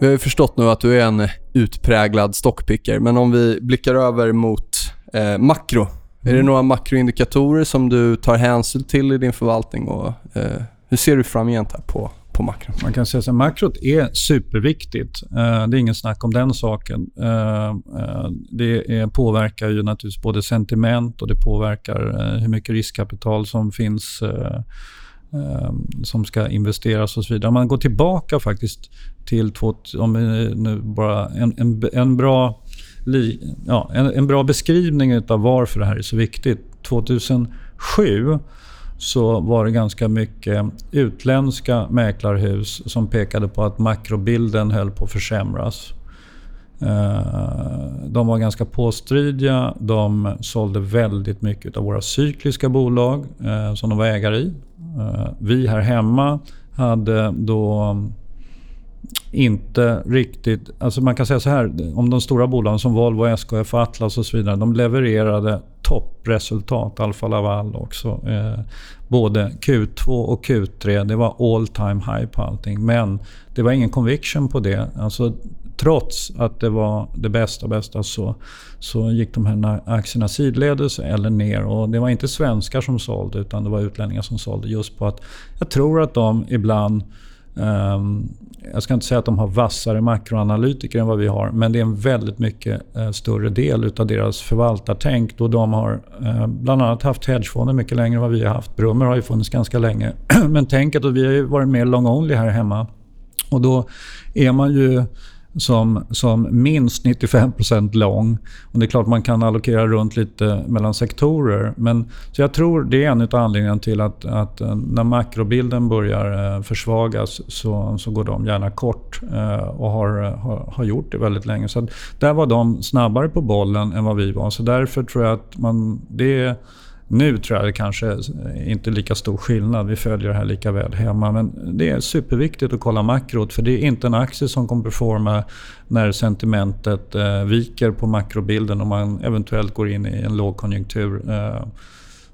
Vi har ju förstått nu att du är en utpräglad stockpicker, men om vi blickar över mot eh, makro. Är det mm. några makroindikatorer som du tar hänsyn till i din förvaltning och eh, hur ser du framgent här på, på makro? Man kan säga att makrot är superviktigt. Eh, det är ingen snack om den saken. Eh, eh, det är, påverkar ju naturligtvis både sentiment och det påverkar eh, hur mycket riskkapital som finns Eh, som ska investeras och så vidare. Om man går tillbaka faktiskt till två, om nu bara en, en, en bra, ja, en, en, bra beskrivning av varför det här är så viktigt. 2007 så var det ganska mycket utländska mäklarhus som pekade på att makrobilden höll på att försämras. Eh, de var ganska påstridiga. De sålde väldigt mycket av våra cykliska bolag eh, som de var ägare i. Eh, vi här hemma hade då inte riktigt... Alltså man kan säga så här, om de stora bolagen som Volvo, SKF, Atlas och så vidare, de levererade toppresultat, Alfa Laval också. Eh, både Q2 och Q3, det var all time high på allting. Men det var ingen conviction på det. Alltså, trots att det var det bästa bästa så, så gick de här aktierna sidledes eller ner. Och det var inte svenskar som sålde utan det var utlänningar som sålde. Just på att jag tror att de ibland Ehm, jag ska inte säga att de har vassare makroanalytiker än vad vi har, men det är en väldigt mycket eh, större del av deras förvaltartänk då de har eh, bland annat haft hedgefonder mycket längre än vad vi har haft. Brummer har ju funnits ganska länge. men tänket, att vi har ju varit mer long-only här hemma. Och då är man ju som, som minst 95% lång. Och det är klart man kan allokera runt lite mellan sektorer. Men, så jag tror det är en av anledningarna till att, att eh, när makrobilden börjar eh, försvagas så, så går de gärna kort eh, och har, har, har gjort det väldigt länge. Så där var de snabbare på bollen än vad vi var. Så därför tror jag att man, det är nu tror jag det kanske inte är lika stor skillnad. Vi följer det här lika väl hemma. Men det är superviktigt att kolla makrot. För det är inte en aktie som kommer performa när sentimentet eh, viker på makrobilden och man eventuellt går in i en lågkonjunktur. Eh,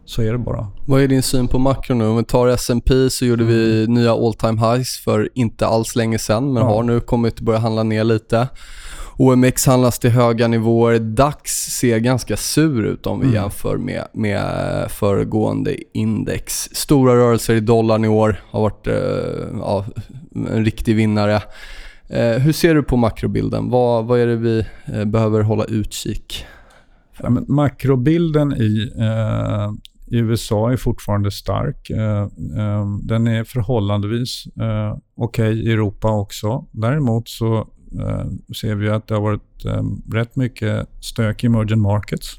så är det bara. Vad är din syn på makro nu? Om vi tar S&P så gjorde vi mm. nya all time highs för inte alls länge sedan men ja. har nu kommit börja handla ner lite. OMX handlas till höga nivåer. DAX ser ganska sur ut om vi mm. jämför med, med föregående index. Stora rörelser i dollarn i år har varit eh, ja, en riktig vinnare. Eh, hur ser du på makrobilden? Vad, vad är det vi eh, behöver hålla utkik ja, makrobilden i, eh, i USA är fortfarande stark. Eh, eh, den är förhållandevis okej okay i Europa också. Däremot så eh, ser vi att det har varit eh, rätt mycket stök i emerging markets.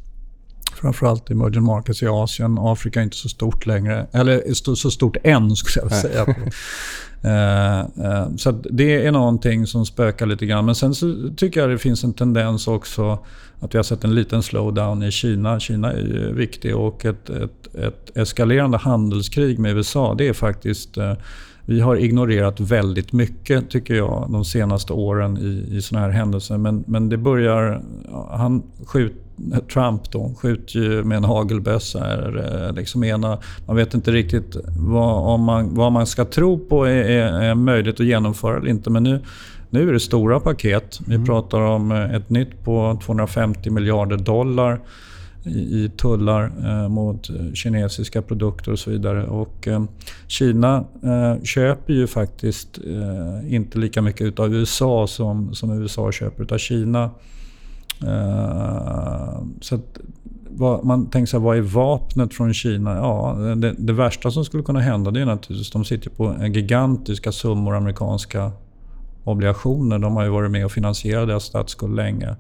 Framförallt emerging markets i Asien. Afrika är inte så stort längre. Eller så stort än, skulle jag säga. Eh, eh, så det är någonting som spökar lite grann. Men sen så tycker jag det finns en tendens också att vi har sett en liten slowdown i Kina. Kina är ju viktig och ett, ett, ett eskalerande handelskrig med USA det är faktiskt eh, vi har ignorerat väldigt mycket, tycker jag, de senaste åren i, i såna här händelser. Men, men det börjar... Han skjut, Trump då, skjuter ju med en hagelbössa. Liksom ena, man vet inte riktigt vad, om man, vad man ska tro på är, är, är möjligt att genomföra eller inte. Men nu, nu är det stora paket. Vi mm. pratar om ett nytt på 250 miljarder dollar i, tullar eh, mot eh, kinesiska produkter och så vidare. Och, eh, Kina eh, köper ju faktiskt eh, inte lika mycket av USA som, som USA köper av Kina. Eh, så att, vad, man tänker sig, vad är vapnet från Kina? Ja, det, det, värsta som skulle kunna hända det är naturligtvis de sitter på gigantiska summor amerikanska obligationer. De har ju varit med och finansierat deras statsskuld länge.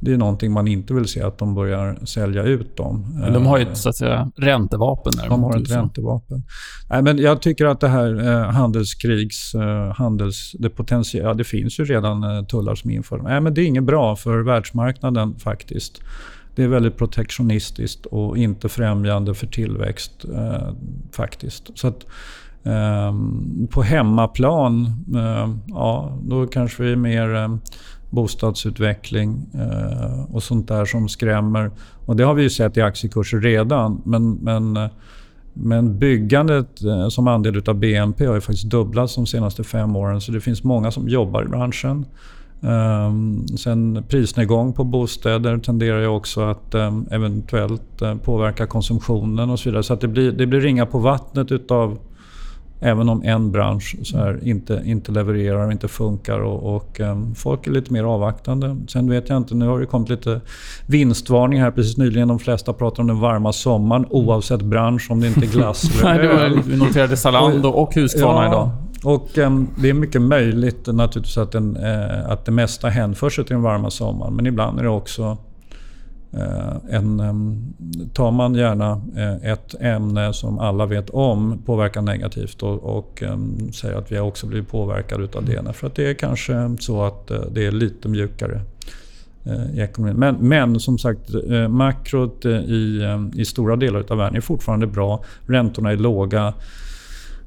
Det är någonting man inte vill se, att de börjar sälja ut dem. Men de har ju ett så att säga, räntevapen. Där, de har ett räntevapen. Nej, men jag tycker att det här eh, handelskrigs... Eh, handels, det, potentiella, ja, det finns ju redan eh, tullar som inför. Nej, men det är inget bra för världsmarknaden faktiskt. Det är väldigt protektionistiskt och inte främjande för tillväxt eh, faktiskt. Så att, eh, på hemmaplan, eh, ja, då kanske vi är mer eh, bostadsutveckling eh, och sånt där som skrämmer. Och det har vi ju sett i aktiekurser redan. Men, men, men byggandet eh, som andel av BNP har ju faktiskt dubblats de senaste fem åren. Så det finns många som jobbar i branschen. Eh, sen prisnedgång på bostäder tenderar ju också att eh, eventuellt eh, påverka konsumtionen och så vidare. Så att det blir, det blir ringa på vattnet utav Även om en bransch här, inte, inte levererar och inte funkar och, och um, folk är lite mer avvaktande. Sen vet jag inte, nu har det kommit lite vinstvarning här precis nyligen. De flesta pratar om den varma sommaren oavsett bransch om det inte är glass eller öl. Vi noterade Zalando och Husqvarna ja, idag. Och um, Det är mycket möjligt naturligtvis att, den, uh, att det mesta hänför sig till den varma sommaren. Men ibland är det också Eh, en, tar man gärna eh, ett ämne som alla vet om påverkar negativt och, och säger att vi har också blivit påverkade utav det. För att det är kanske så att eh, det är lite mjukare i ekonomin. Men, men som sagt, makrot i, i stora delar av världen är fortfarande bra. Räntorna är låga.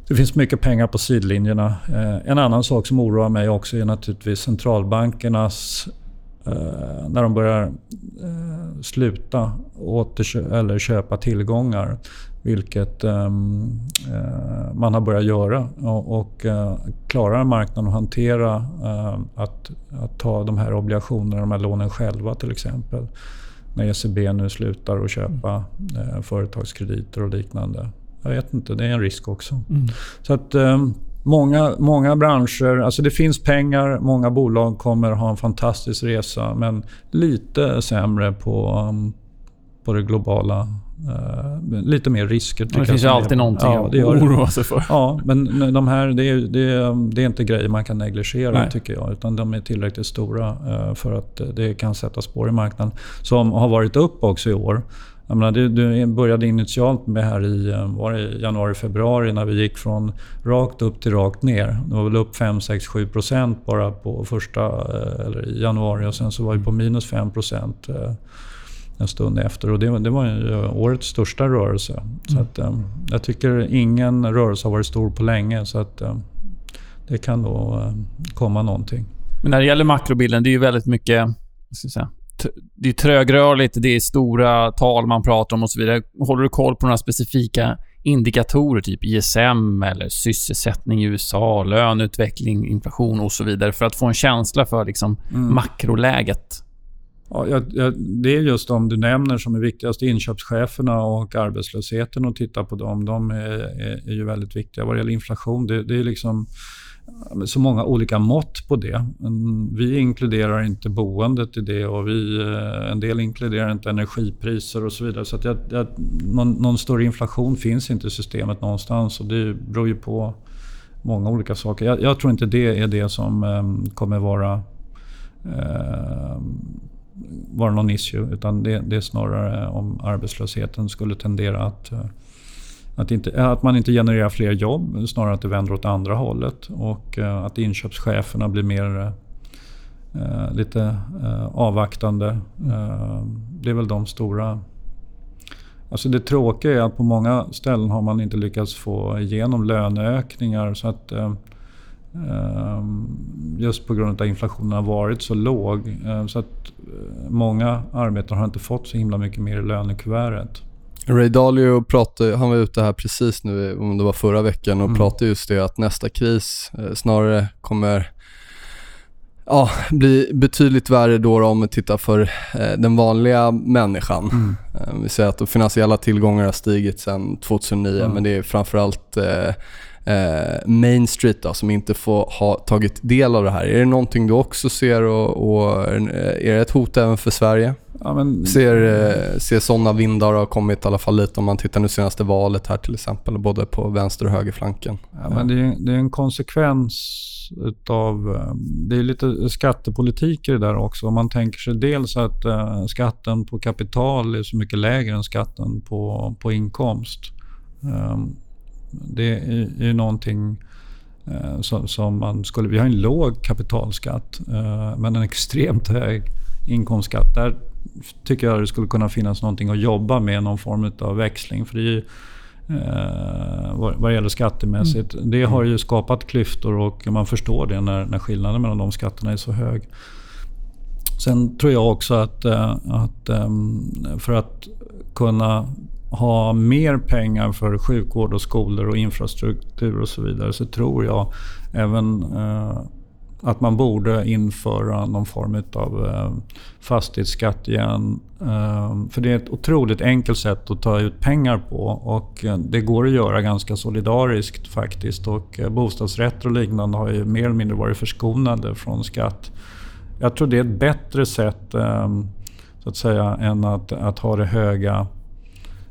Det finns mycket pengar på sidlinjerna. En annan sak som oroar mig också är naturligtvis centralbankernas eh, när de börjar eh, sluta återkö- eller köpa tillgångar. Vilket ehm, man har börjat göra. Och, klarar marknaden att hantera att, att ta de här obligationerna, de här lånen själva till exempel. När ECB nu slutar att köpa företagskrediter och liknande. Jag vet inte, det är en risk också. Mm. Så att eh, många, många branscher, alltså det finns pengar, många bolag kommer ha en fantastisk resa men lite sämre på, um, på det globala Uh, lite mer risker. Det finns ju alltid någonting ja, att oroa sig för. Ja, men de här, det är, det är, det är inte grejer man kan negligera Nej. tycker jag. Utan de är tillräckligt stora uh, för att det kan sätta spår i marknaden. Som har varit upp också i år. Jag menar, det, det började initialt med här i eh, var det januari, februari när vi gick från rakt upp till rakt ner. Det var väl upp 5, 6, 7 procent bara på första eh, eller i januari och sen så var vi på minus 5 procent eh, en stund efter. Och det, det var ju årets största rörelse. Mm. Så att, jag tycker ingen rörelse har varit stor på länge. Så att, det kan då komma någonting. Men när det gäller makrobilden, det är ju väldigt mycket säga, det är trögrörligt, det är stora tal man pratar om och så vidare. Håller du koll på några specifika indikatorer, typ ISM eller sysselsättning i USA, löneutveckling, inflation och så vidare för att få en känsla för liksom mm. makroläget? Ja, det är just de du nämner som är viktigast. Inköpscheferna och arbetslösheten och titta på dem. De är, är, är ju väldigt viktiga. Vad det gäller inflation, det, det är liksom så många olika mått på det. Vi inkluderar inte boendet i det och vi, eh, en del inkluderar inte energipriser och så vidare. Så att jag, jag, någon, någon större inflation finns inte i systemet någonstans och det beror ju på många olika saker. Jag, jag tror inte det är det som eh, kommer vara, eh, vara någon issue utan det, det, är snarare om arbetslösheten skulle tendera att eh, att, inte, att man inte genererar fler jobb, snarare att det vänder åt andra hållet. Och eh, att inköpscheferna blir mer eh, lite eh, avvaktande. Eh, det är väl de stora... Alltså det tråkiga är att på många ställen har man inte lyckats få igenom löneökningar. Så att, eh, eh, just på grund av att inflationen har varit så låg. Eh, så att eh, många arbetare har inte fått så himla mycket mer i lönekuvertet. Ray Dalio pratade, han var ute här precis nu, om det var förra veckan, och mm. pratade just det att nästa kris eh, snarare kommer ja, blir betydligt värre då, om vi tittar för eh, den vanliga människan. Mm. Eh, vi säger att de finansiella tillgångar har stigit sedan 2009 Mm. men det är framförallt eh, eh, Main Street då, som inte får ha tagit del av det här. Är det någonting du också ser och, och är det ett hot även för Sverige? Ja, men, Ser, eh, ser sådana vindar har kommit i alla fall lite om man tittar nu senaste valet här till exempel, både på vänster och högerflanken. Ja, men det, är, det är en konsekvens utav... eh, Det är lite skattepolitik i det där också. Om man tänker sig dels att eh, skatten på kapital är så mycket lägre än skatten på, på inkomst. Det är ju någonting eh, som, som man skulle... Vi har en låg kapitalskatt eh, men en extremt hög inkomstskatt. Där tycker jag det skulle kunna finnas någonting att jobba med, någon form av växling. För det är ju, eh, vad, vad gäller skattemässigt. Det har ju skapat klyftor och man förstår det när, när skillnaden mellan de skatterna är så hög. Sen tror jag också att, att ehm, för att kunna ha mer pengar för sjukvård och skolor och infrastruktur och så vidare så tror jag även eh, att man borde införa någon form av eh, fastighetsskatt igen. Eh, för det är ett otroligt enkelt sätt att ta ut pengar på och eh, det går att göra ganska solidariskt faktiskt. Och eh, bostadsrätter och liknande har ju mer eller mindre varit förskonade från skatt. Jag tror det är ett bättre sätt eh, så att säga än att, att ha det höga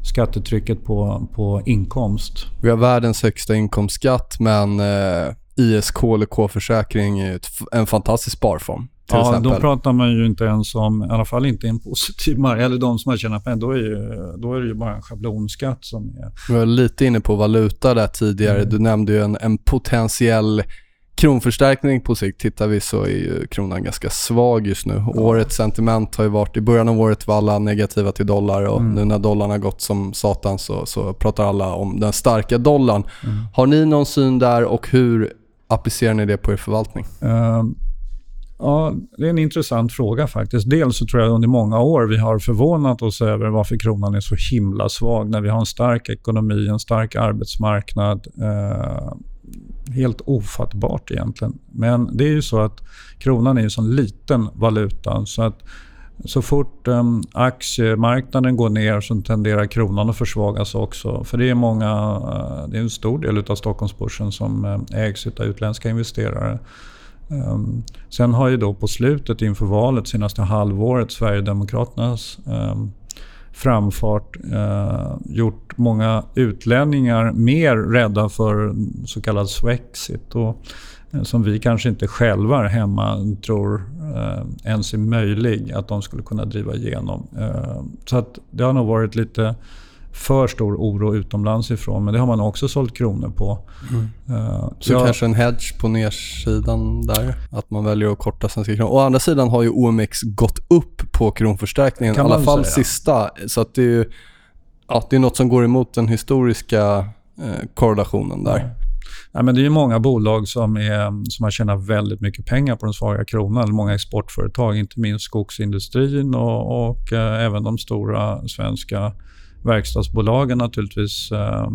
skattetrycket på, på inkomst. Vi har världens högsta inkomstskatt men eh, ISK eller K-försäkring är en fantastisk sparform. Ja, exempel. då pratar man ju inte ens om, i alla fall inte en positiv marknad, eller de som har tjänat pengar. Då är, ju, då är det ju bara en schablonskatt som är... Vi var lite inne på valuta där tidigare. Mm. Du nämnde ju en, en potentiell kronförstärkning på sikt. Tittar vi så är ju kronan ganska svag just nu. Årets sentiment har ju varit, i början av året var alla negativa till dollar och Mm. nu när dollarn har gått som satan så, så pratar alla om den starka dollarn. Mm. Har ni någon syn där och hur applicerar ni det på er förvaltning? Ehm, ja, det är en intressant fråga faktiskt. Dels så tror jag under många år vi har förvånat oss över varför kronan är så himla svag när vi har en stark ekonomi, en stark arbetsmarknad. Eh, helt ofattbart egentligen. Men det är ju så att kronan är en sån liten valuta så att så fort um, aktiemarknaden går ner så tenderar kronan att försvagas också. För det är, många, eh, det är en stor del av Stockholmsbörsen som ehm, ägs av utländska investerare. Um, sen har ju då på slutet inför valet senaste halvåret Sverigedemokraternas um, framfart eh, gjort många utlänningar mer rädda för så kallad swexit. Och, eh, som vi kanske inte själva här hemma tror eh, ens är möjlig att de skulle kunna driva igenom. Eh, så att det har nog varit lite för stor oro utomlands ifrån. Men det har man också sålt kronor på. Eh, Så jag- kanske en hedge på nedsidan där, att man väljer att korta svenska kronor. Å andra sidan har ju OMX gått upp på kronförstärkningen, i alla fall säga. sista. Så att det är ju ja, det är något som går emot den historiska eh, korrelationen där. Ja, men det är ju många bolag som, är, som har tjänat väldigt mycket pengar på den svaga kronan. Många exportföretag, inte minst skogsindustrin och, och eh, även de stora svenska verkstadsbolagen naturligtvis eh,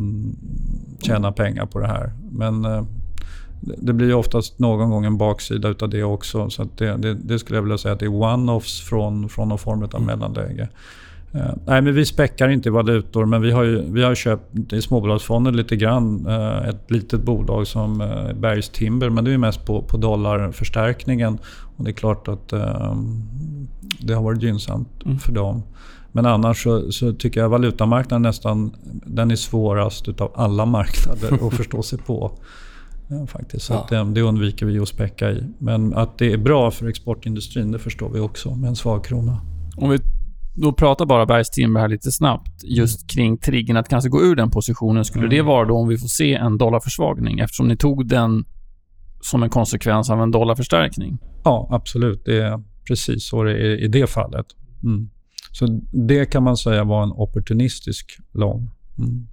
tjänar pengar på det här. Men eh, det- blir ju oftast någon gång en baksida utav det också. Så det, det, det skulle jag vilja säga att det är one-offs från, från någon form av mellanläge. Eh, nej, men vi späckar inte i valutor, men vi har, ju, vi har köpt i småbolagsfonder lite grann. Eh, ett litet bolag som eh, Bergs Timber, men det är mest på, på dollarförstärkningen. Och det är klart att eh, det har varit gynnsamt Mm. för dem. Men annars så, så tycker jag valutamarknaden nästan den är svårast utav alla marknader att förstå sig på. Ja, faktiskt. Så Ja. att, eh, det undviker vi att späcka i. Men att det är bra för exportindustrin, det förstår vi också med en svag krona. Om vi då pratar bara Bergs Timber här lite snabbt, just kring triggern att kanske gå ur den positionen. Skulle Mm. det vara då om vi får se en dollarförsvagning? Eftersom ni tog den som en konsekvens av en dollarförstärkning. Ja, absolut. Det är precis så det är i det fallet. Mm. Så det kan man säga var en opportunistisk lång. Mm.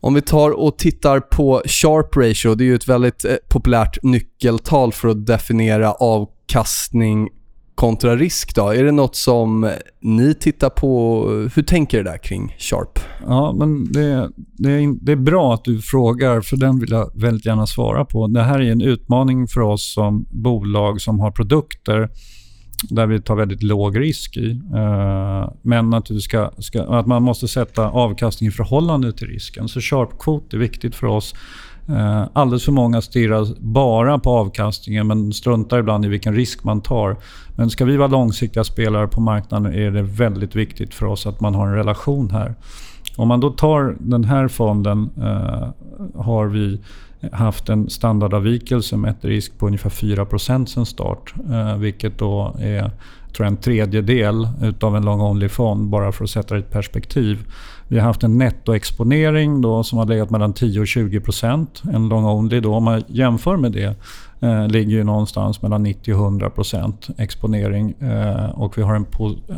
Om vi tar och tittar på Sharp Ratio, det är ju ett väldigt eh, populärt nyckeltal för att definiera avkastning kontra risk då. Är det något som ni tittar på? Hur tänker du där kring Sharp? Ja, men det, det, är, det är bra att du frågar, för den vill jag väldigt gärna svara på. Det här är en utmaning för oss som bolag som har produkter där vi tar väldigt låg risk i. Eh, men att, ska, ska, att man måste sätta avkastning i förhållande till risken. Så sharp-kvot är viktigt för oss. Eh, alldeles för många stirrar bara på avkastningen men struntar ibland i vilken risk man tar. Men ska vi vara långsiktiga spelare på marknaden är det väldigt viktigt för oss att man har en relation här. Om man då tar den här fonden eh, har vi haft en standardavvikelse med ett risk på ungefär 4% sen start. Eh, vilket då är tror jag, en tredjedel utav en long only-fond bara för att sätta det i ett perspektiv. Vi har haft en nettoexponering då som har legat mellan 10 och 20% En long only då, om man jämför med det eh, ligger ju någonstans mellan 90 och 100% exponering. Eh, och vi har en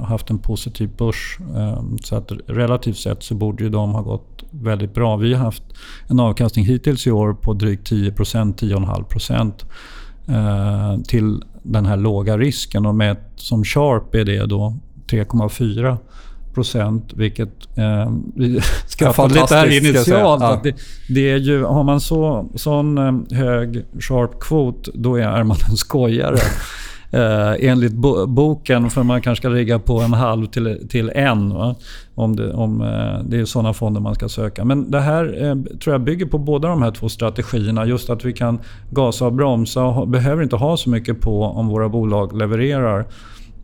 haft en positiv börs. Eh, så att relativt sett så borde ju de ha gått väldigt bra. Vi har haft en avkastning hittills i år på drygt 10 procent, 10,5 eh, till den här låga risken. Och med som Sharp är det då 3,4 procent, vilket eh, vi skrattade lite här initialt. Ja. Det, det, är ju, har man så, sån eh, hög sharp-kvot, då är man en skojare. eh, enligt bo boken, för man kanske ska ligga på en halv till, till en. Va? Om, det, om eh, det är sådana fonder man ska söka. Men det här eh, tror jag bygger på båda de här två strategierna. Just att vi kan gasa och bromsa och behöver inte ha så mycket på om våra bolag levererar.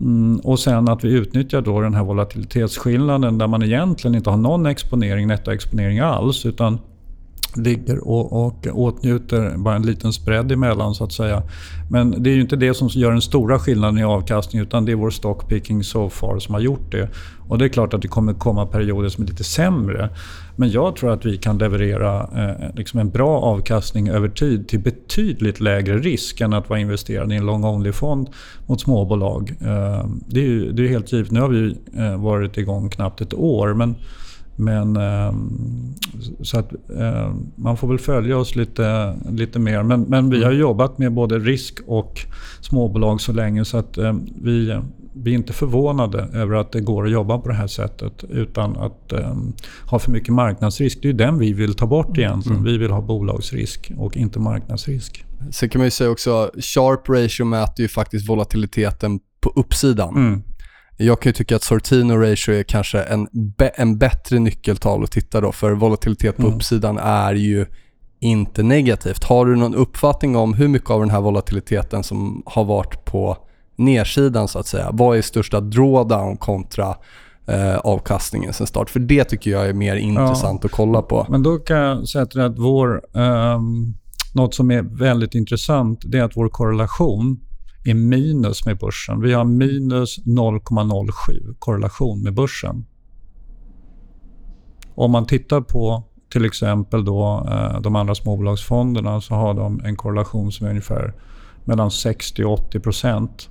Mm, och sen att vi utnyttjar då den här volatilitetsskillnaden där man egentligen inte har någon exponering, nettoexponering alls. Utan ligger och, och åtnjuter bara en liten spread emellan så att säga. Men det är ju inte det som gör den stora skillnaden i avkastning utan det är vår stockpicking so far som har gjort det. Och det är klart att det kommer komma perioder som är lite sämre. Men jag tror att vi kan leverera eh, liksom en bra avkastning över tid till betydligt lägre risk än att vara investerad i en long only-fond mot småbolag. Eh, det, är, det är helt givet. Nu har vi eh, varit igång knappt ett år. men men ehm, så att eh, man får väl följa oss lite, lite mer. Men, men vi har jobbat med både risk och småbolag så länge så att eh, vi, vi är inte förvånade över att det går att jobba på det här sättet utan att ha för mycket marknadsrisk. Det är den vi vill ta bort egentligen. Mm. Vi vill ha bolagsrisk och inte marknadsrisk. Sen kan man ju säga också, sharp ratio mäter ju faktiskt volatiliteten på uppsidan. Mm. Jag kan ju tycka att Sortino ratio är kanske en, en bättre nyckeltal att titta då, för volatilitet på mm. uppsidan är ju inte negativt. Har du någon uppfattning om hur mycket av den här volatiliteten som har varit på nedsidan så att säga? Vad är största drawdown kontra eh, avkastningen sen start? För det tycker jag är mer intressant ja, att kolla på. Men då kan jag säga till dig att vår, um, något som är väldigt intressant det är att vår korrelation är minus med börsen. Vi har minus 0,07 korrelation med börsen. Om man tittar på till exempel då, eh, de andra småbolagsfonderna så har de en korrelation som är ungefär mellan 60 och 80 procent.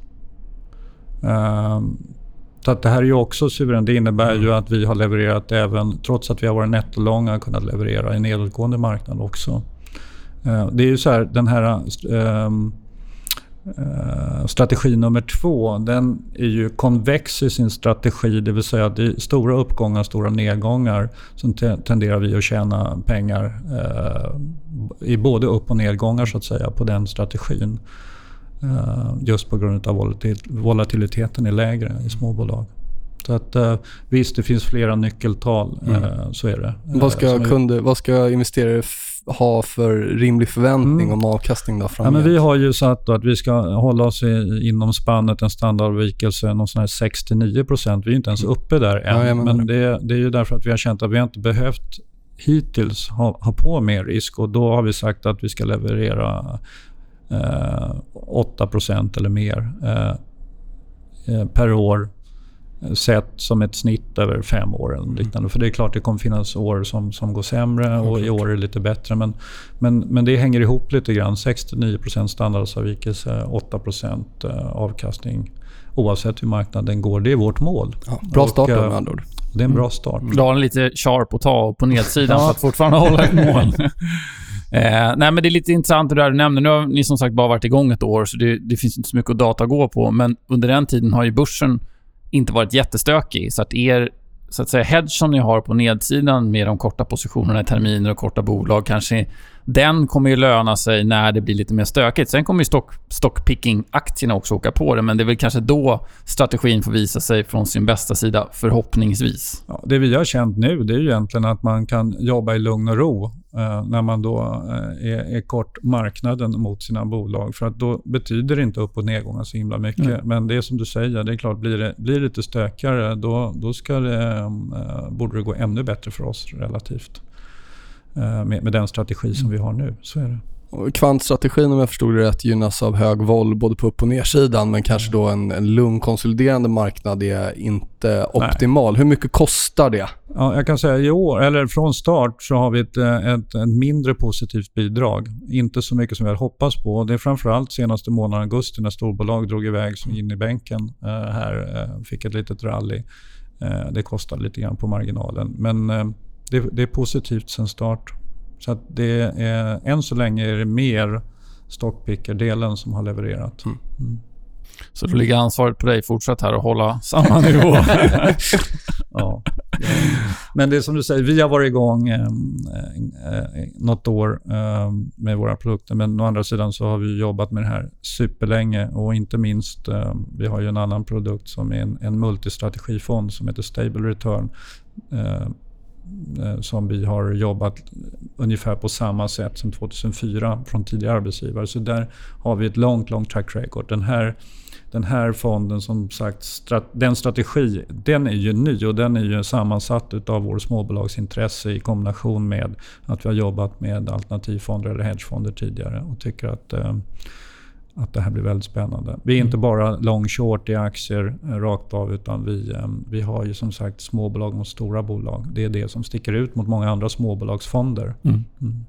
Eh, så att det här är ju också suveränt. Det innebär ju att vi har levererat även, trots att vi har varit nettolånga, kunnat leverera i nedåtgående marknad också. Eh, det är ju så här, den här strategi nummer två, den är ju konvex i sin strategi. Det vill säga att i stora uppgångar, stora nedgångar så tenderar vi att tjäna pengar uh, i både upp och nedgångar så att säga på den strategin. Uh, just på grund av volatil volatiliteten är lägre i småbolag. Så att, visst, det finns flera nyckeltal. Mm. så är det. Vad ska, kunder, vad ska investerare ha för rimlig förväntning mm. om avkastning då ja, men Vi har ju satt att vi ska hålla oss i, inom spannet en standardavvikelse någon sån här 6-9% Vi är inte ens mm. uppe där än. Ja, men det, det, är ju därför att vi har känt att vi inte behövt hittills ha, ha på mer risk och då har vi sagt att vi ska leverera eh, 8% eller mer eh, eh per år sett som ett snitt över fem år. Eller liknande. För det är klart det kommer finnas år som, som går sämre och i år är det lite bättre. Men, men, men det hänger ihop lite grann. 69% standardavvikelse, 8 eh, avkastning oavsett hur marknaden går. Det är vårt mål. Ja, bra start då med andra ord. Det är en bra start. Du har en lite sharp att ta på nedsidan för att fortfarande hålla ett mål. eh, nej, men det är lite intressant det där du nämner. Nu har ni som sagt bara varit igång ett år, så det, det finns inte så mycket att data gå på. Men under den tiden har ju börsen inte varit jättestökig. Så att er så att säga, hedge som ni har på nedsidan med de korta positionerna i terminer och korta bolag kanske den kommer ju löna sig när det blir lite mer stökigt. Sen kommer ju stock, stockpicking-aktierna också åka på det, men det är väl kanske då strategin får visa sig från sin bästa sida, förhoppningsvis. Ja, det vi har känt nu det är ju egentligen att man kan jobba i lugn och ro eh, när man då eh, är, är, kort marknaden mot sina bolag. För att då betyder det inte upp och nedgångar så himla mycket. Mm. Men det är som du säger, det är klart, blir det, blir det lite stökigare då, då ska det, eh, borde det gå ännu bättre för oss relativt. Eh, med, med, den strategi som vi har nu. Så är det. Kvantstrategin om jag förstod det rätt gynnas av hög vol både på upp och nersidan men kanske då en, en lugn konsoliderande marknad är inte optimal. Nej. Hur mycket kostar det? Ja, jag kan säga i år, eller från start så har vi ett, ett, ett, mindre positivt bidrag. Inte så mycket som vi hade hoppats på. Det är framförallt senaste månaden augusti när storbolag drog iväg som in i bänken eh, här, eh, fick ett litet rally. Eh, det kostade lite grann på marginalen. Men eh, det, det, är positivt sen start. Så att det är, än så länge är det mer stockpicker-delen som har levererat. Mm. Mm. Så då ligger ansvaret på dig fortsatt här att hålla samma nivå? ja. Men det är som du säger, vi har varit igång eh, eh, något år eh, med våra produkter. Men å andra sidan så har vi jobbat med det här superlänge. Och inte minst, eh, vi har ju en annan produkt som är en, en multistrategifond som heter Stable Return. Eh, som vi har jobbat ungefär på samma sätt som 2004 från tidigare arbetsgivare. Så där har vi ett långt, långt track record. Den här, den här fonden, som sagt, strat, den strategi, den är ju ny och den är ju sammansatt av vår småbolagsintresse i kombination med att vi har jobbat med alternativfonder eller hedgefonder tidigare och tycker att eh, att det här blir väldigt spännande. Vi är mm. inte bara long short i aktier eh, rakt av utan vi, eh, vi har ju som sagt småbolag mot stora bolag. Det är det som sticker ut mot många andra småbolagsfonder. Mm. Mm.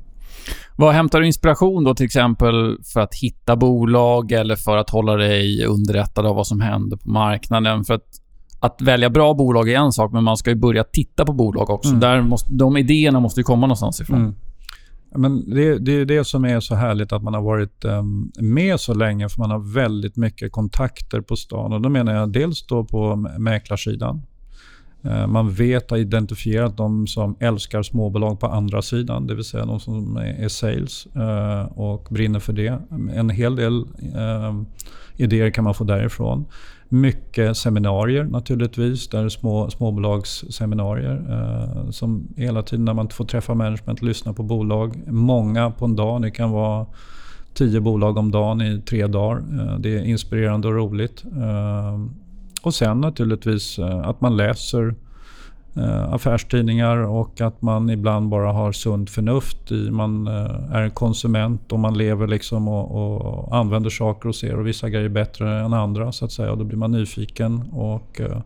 Vad hämtar du inspiration då till exempel för att hitta bolag eller för att hålla dig underrättad av vad som händer på marknaden? För att, att välja bra bolag är en sak, men man ska ju börja titta på bolag också. Mm. Där måste, de idéerna måste ju komma någonstans ifrån. Men det, det är det som är så härligt att man har varit um, med så länge för man har väldigt mycket kontakter på stan. Och Då menar jag dels då på mäklarsidan. Uh, man vet och identifierat de som älskar småbolag på andra sidan, det vill säga de som är, är sales uh, och brinner för det. En hel del uh, idéer kan man få därifrån. Mycket seminarier naturligtvis, där små, småbolagsseminarier eh, som hela tiden när man får träffa management, lyssna på bolag. Många på en dag, det kan vara tio bolag om dagen i tre dagar. Eh, det är inspirerande och roligt. Eh, och sen naturligtvis eh, att man läser eh, Eh, affärstidningar och att man ibland bara har sunt förnuft. I, man eh, är är konsument och man lever liksom och, och, använder saker och ser och vissa grejer bättre än andra så att säga. Och då blir man nyfiken. och eh,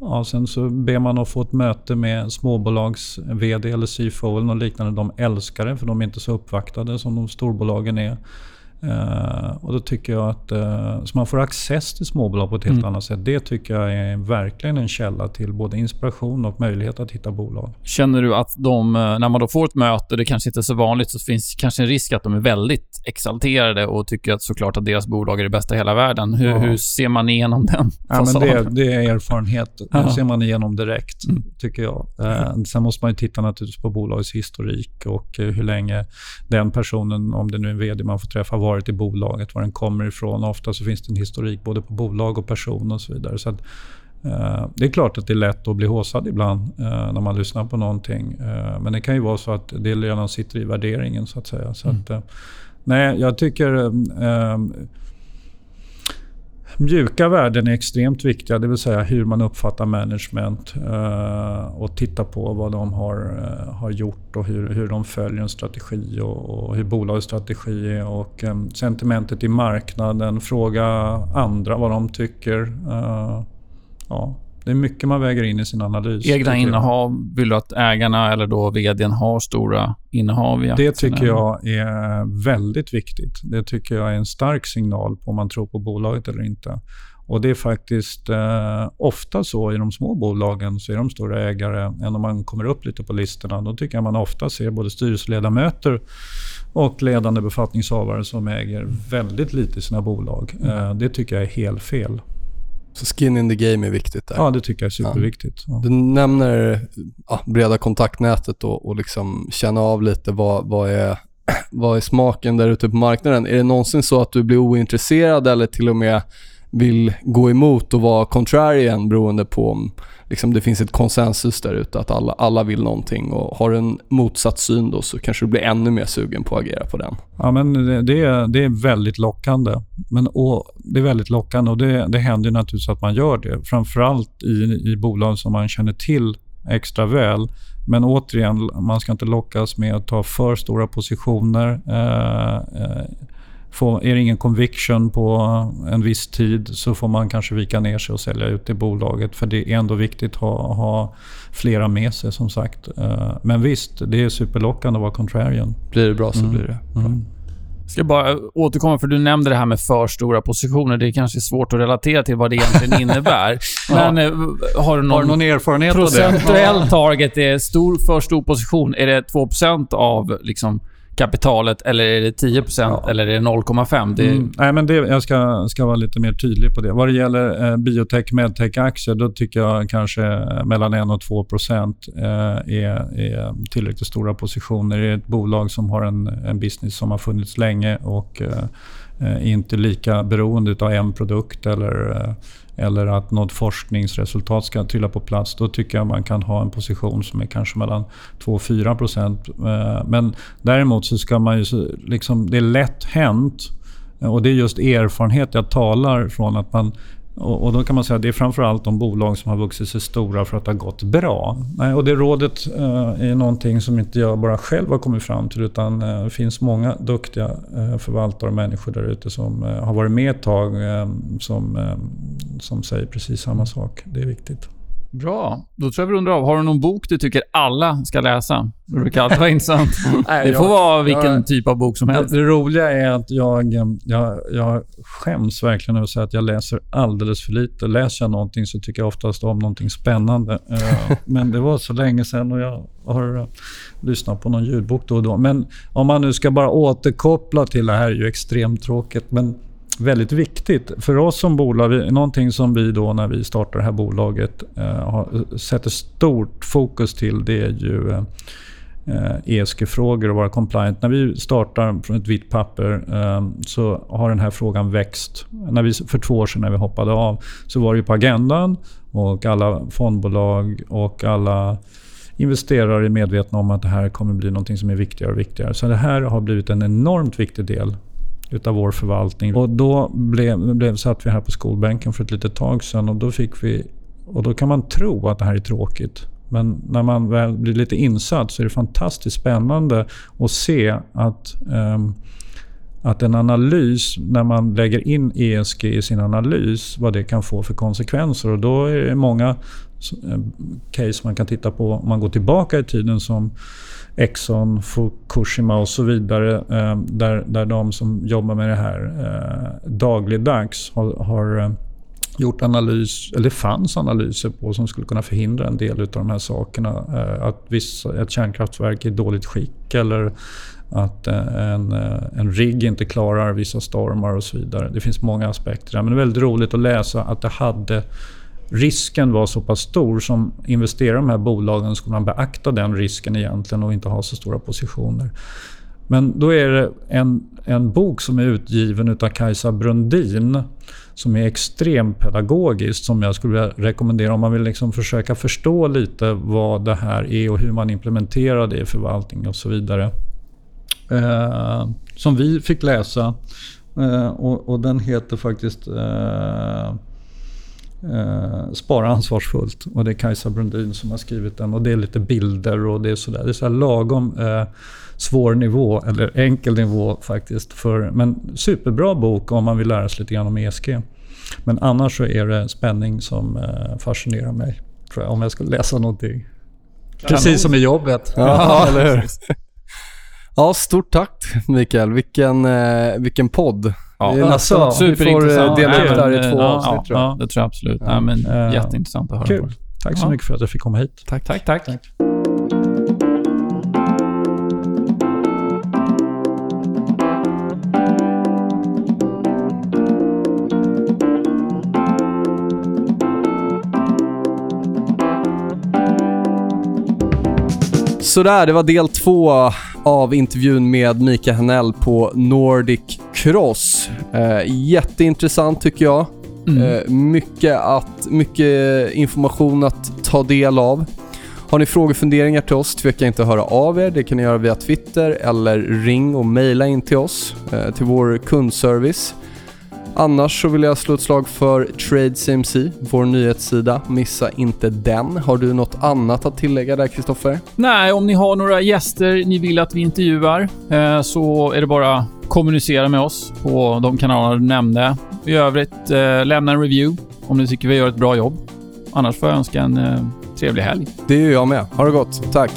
Ja, sen så ber man att få ett möte med småbolags VD eller CFO eller något liknande. De älskar det för de är inte så uppvaktade som de storbolagen är. Uh, och då tycker jag att uh, så man får access till småbolag på ett helt mm. annat sätt. Det tycker jag är verkligen en källa till både inspiration och möjlighet att hitta bolag. Känner du att de, eh, när man då får ett möte, det kanske inte är så vanligt, så finns kanske en risk att de är väldigt exalterade och tycker att såklart att deras bolag är det bästa i hela världen. Hur, ja. hur ser man igenom den ja, men det, det är erfarenhet. Det ser man igenom direkt, mm. tycker jag. Uh, sen måste man titta naturligtvis på bolagets historik och hur länge den personen, om det nu är en VD man får träffa, varit i bolaget, var den kommer ifrån. Ofta så finns det en historik både på bolag och person och så vidare. Så att, eh, det är klart att det är lätt att bli håsad ibland eh, när man lyssnar på någonting. Eh, men det kan ju vara så att det redan sitter i värderingen så att säga. Så mm. att, eh, nej, jag tycker eh, Mjuka värden är extremt viktiga, det vill säga hur man uppfattar management eh, och titta på vad de har, eh, har gjort och hur, hur de följer en strategi och, och hur bolagets strategi är. Och, eh, sentimentet i marknaden, fråga andra vad de tycker. Eh, ja, det är mycket man väger in i sin analys. Egna innehav, vill du att ägarna eller då vdn har stora innehav i Det tycker jag är väldigt viktigt. Det tycker jag är en stark signal på om man tror på bolaget eller inte. Och Det är faktiskt eh, ofta så i de små bolagen så är de stora ägare än om man kommer upp lite på listorna. Då tycker jag man ofta ser både styrelseledamöter och ledande befattningshavare som äger väldigt lite i sina bolag. Eh, det tycker jag är helt fel. Så skin in the game är viktigt där. Ja, det tycker jag är superviktigt. Ja. Du nämner ja, breda kontaktnätet och, och liksom känna av lite vad, vad, är, vad är smaken där ute på marknaden. Är det någonsin så att du blir ointresserad eller till och med vill gå emot och vara contrarian beroende på om liksom, det finns ett konsensus där ute att alla, alla vill någonting och har du en motsatt syn då så kanske du blir ännu mer sugen på att agera på den. Ja, men det, det, är, väldigt lockande. Men, och, det är väldigt lockande och det, det händer ju naturligtvis att man gör det. Framförallt i, i bolag som man känner till extra väl. Men återigen, man ska inte lockas med att ta för stora positioner. Eh, eh, får, är det ingen conviction på en viss tid så får man kanske vika ner sig och sälja ut det bolaget. För det är ändå viktigt att ha, ha flera med sig som sagt. Eh, men visst, det är superlockande att vara contrarian. Blir det bra så Mm. blir det bra. Mm. Ska bara återkomma, för du nämnde det här med för stora positioner. Det är kanske svårt att relatera till vad det egentligen innebär. Men eh, har du någon, Har du någon erfarenhet av det? procentuell target? Är stor, för stor position, är det 2% av liksom, kapitalet eller är det 10% Ja. eller är det 0,5? Det, Mm. Nej, men det, jag ska, ska vara lite mer tydlig på det. Vad det gäller eh, biotech medtech-aktier, då tycker jag kanske mellan 1 och 2 procent eh, är, är tillräckligt stora positioner. Det är ett bolag som har en, en business som har funnits länge och eh, eh, inte lika beroende av en produkt eller, eh, eller att något forskningsresultat ska trilla på plats. Då tycker jag man kan ha en position som är kanske mellan 2 och 4 procent. Eh, men däremot så ska man ju... Liksom, det är lätt hänt och det är just erfarenhet jag talar från. att man och, och då kan man säga att det är framförallt de bolag som har vuxit sig stora för att det har gått bra. Nej, och det rådet eh, är någonting som inte jag bara själv har kommit fram till utan eh, det finns många duktiga eh, förvaltare och människor där ute som eh, har varit med ett tag eh, som, eh, som säger precis samma sak. Det är viktigt. Bra. Då tror jag vi rundar av. Har du någon bok du tycker alla ska läsa? Det brukar alltid vara intressant. Det får vara vilken jag- typ av bok som helst. Det roliga är att jag, eh, jag, jag skäms verkligen över att säga att jag läser alldeles för lite. Läser jag någonting så tycker jag oftast om någonting spännande. Eh, Men det var så länge sedan och jag har eh, lyssnat på någon ljudbok då och då. Men om man nu ska bara återkoppla till det här är ju extremt tråkigt. Men väldigt viktigt för oss som bolag. Någonting som vi då när vi startar det här bolaget eh, har, sätter stort fokus till det är ju eh, eh, ESG-frågor och vara compliant. När vi startar från ett vitt papper eh, så har den här frågan växt. När vi, för två år sedan när vi hoppade av så var det ju på agendan och alla fondbolag och alla investerare är medvetna om att det här kommer bli något som är viktigare och viktigare. Så det här har blivit en enormt viktig del utav vår förvaltning. Och då blev, blev, satt vi här på skolbänken för ett litet tag sedan och då fick vi... Och då kan man tro att det här är tråkigt. Men när man väl blir lite insatt så är det fantastiskt spännande att se att, um, att en analys, när man lägger in ESG i sin analys, vad det kan få för konsekvenser. Och då är det många eh, case man kan titta på om man går tillbaka i tiden som Exxon, Fukushima och så vidare. eh, Där, där de som jobbar med det här eh, dagligdags har, har eh, gjort analys, eller det fanns analyser på som skulle kunna förhindra en del av de här sakerna. Eh, Att vissa, ett kärnkraftverk är i dåligt skick eller att eh, en, eh, en rigg inte klarar vissa stormar och så vidare. Det finns många aspekter där. Men det är väldigt roligt att läsa att det hade risken var så pass stor som investerare i de här bolagen skulle man beakta den risken egentligen och inte ha så stora positioner. Men då är det en, en bok som är utgiven av Kajsa Brundin som är extremt pedagogisk som jag skulle vilja rekommendera om man vill liksom försöka förstå lite vad det här är och hur man implementerar det i förvaltning och så vidare. Eh, som vi fick läsa. Eh, och, och den heter faktiskt eh, Eh, spara ansvarsfullt. Och det är Kajsa Brundin som har skrivit den. Och det är lite bilder och det är sådär. Det är så lagom eh, svår nivå, eller enkel nivå faktiskt. För, men superbra bok om man vill lära sig lite grann om ESG. Men annars så är det spänning som eh, fascinerar mig. Jag, om jag skulle läsa någonting. Precis som i jobbet. Ja, eller hur? Ja, stort tack Mikael. Vilken, eh, vilken podd. Ja, det är nästan alltså, att vi får eh, dela upp det här i men, två ja, avsnitt ja, tror jag. Ja, det tror jag absolut. Ja. Men, Eh, jätteintressant att höra Kul. på. Tack så Ja. mycket för att jag fick komma hit. Tack. Tack, tack. Tack. Sådär, det var del två av intervjun med Mikael Hanell på Nordic Cross. Eh, jätteintressant tycker jag. Mm. Eh, mycket, att, mycket information att ta del av. Har ni frågor och funderingar till oss, tveka inte att höra av er. Det kan ni göra via Twitter eller ring och mejla in till oss, eh, till vår kundservice. Annars så vill jag slå ett slag för TradeCMC, vår nyhetssida. Missa inte den. Har du något annat att tillägga där, Kristoffer? Nej, om ni har några gäster ni vill att vi intervjuar så är det bara kommunicera med oss på de kanaler du nämnde. I övrigt, eh, lämna en review om ni tycker vi gör ett bra jobb. Annars får jag önska en eh, trevlig helg. Det gör jag med. Ha det gott. Tack.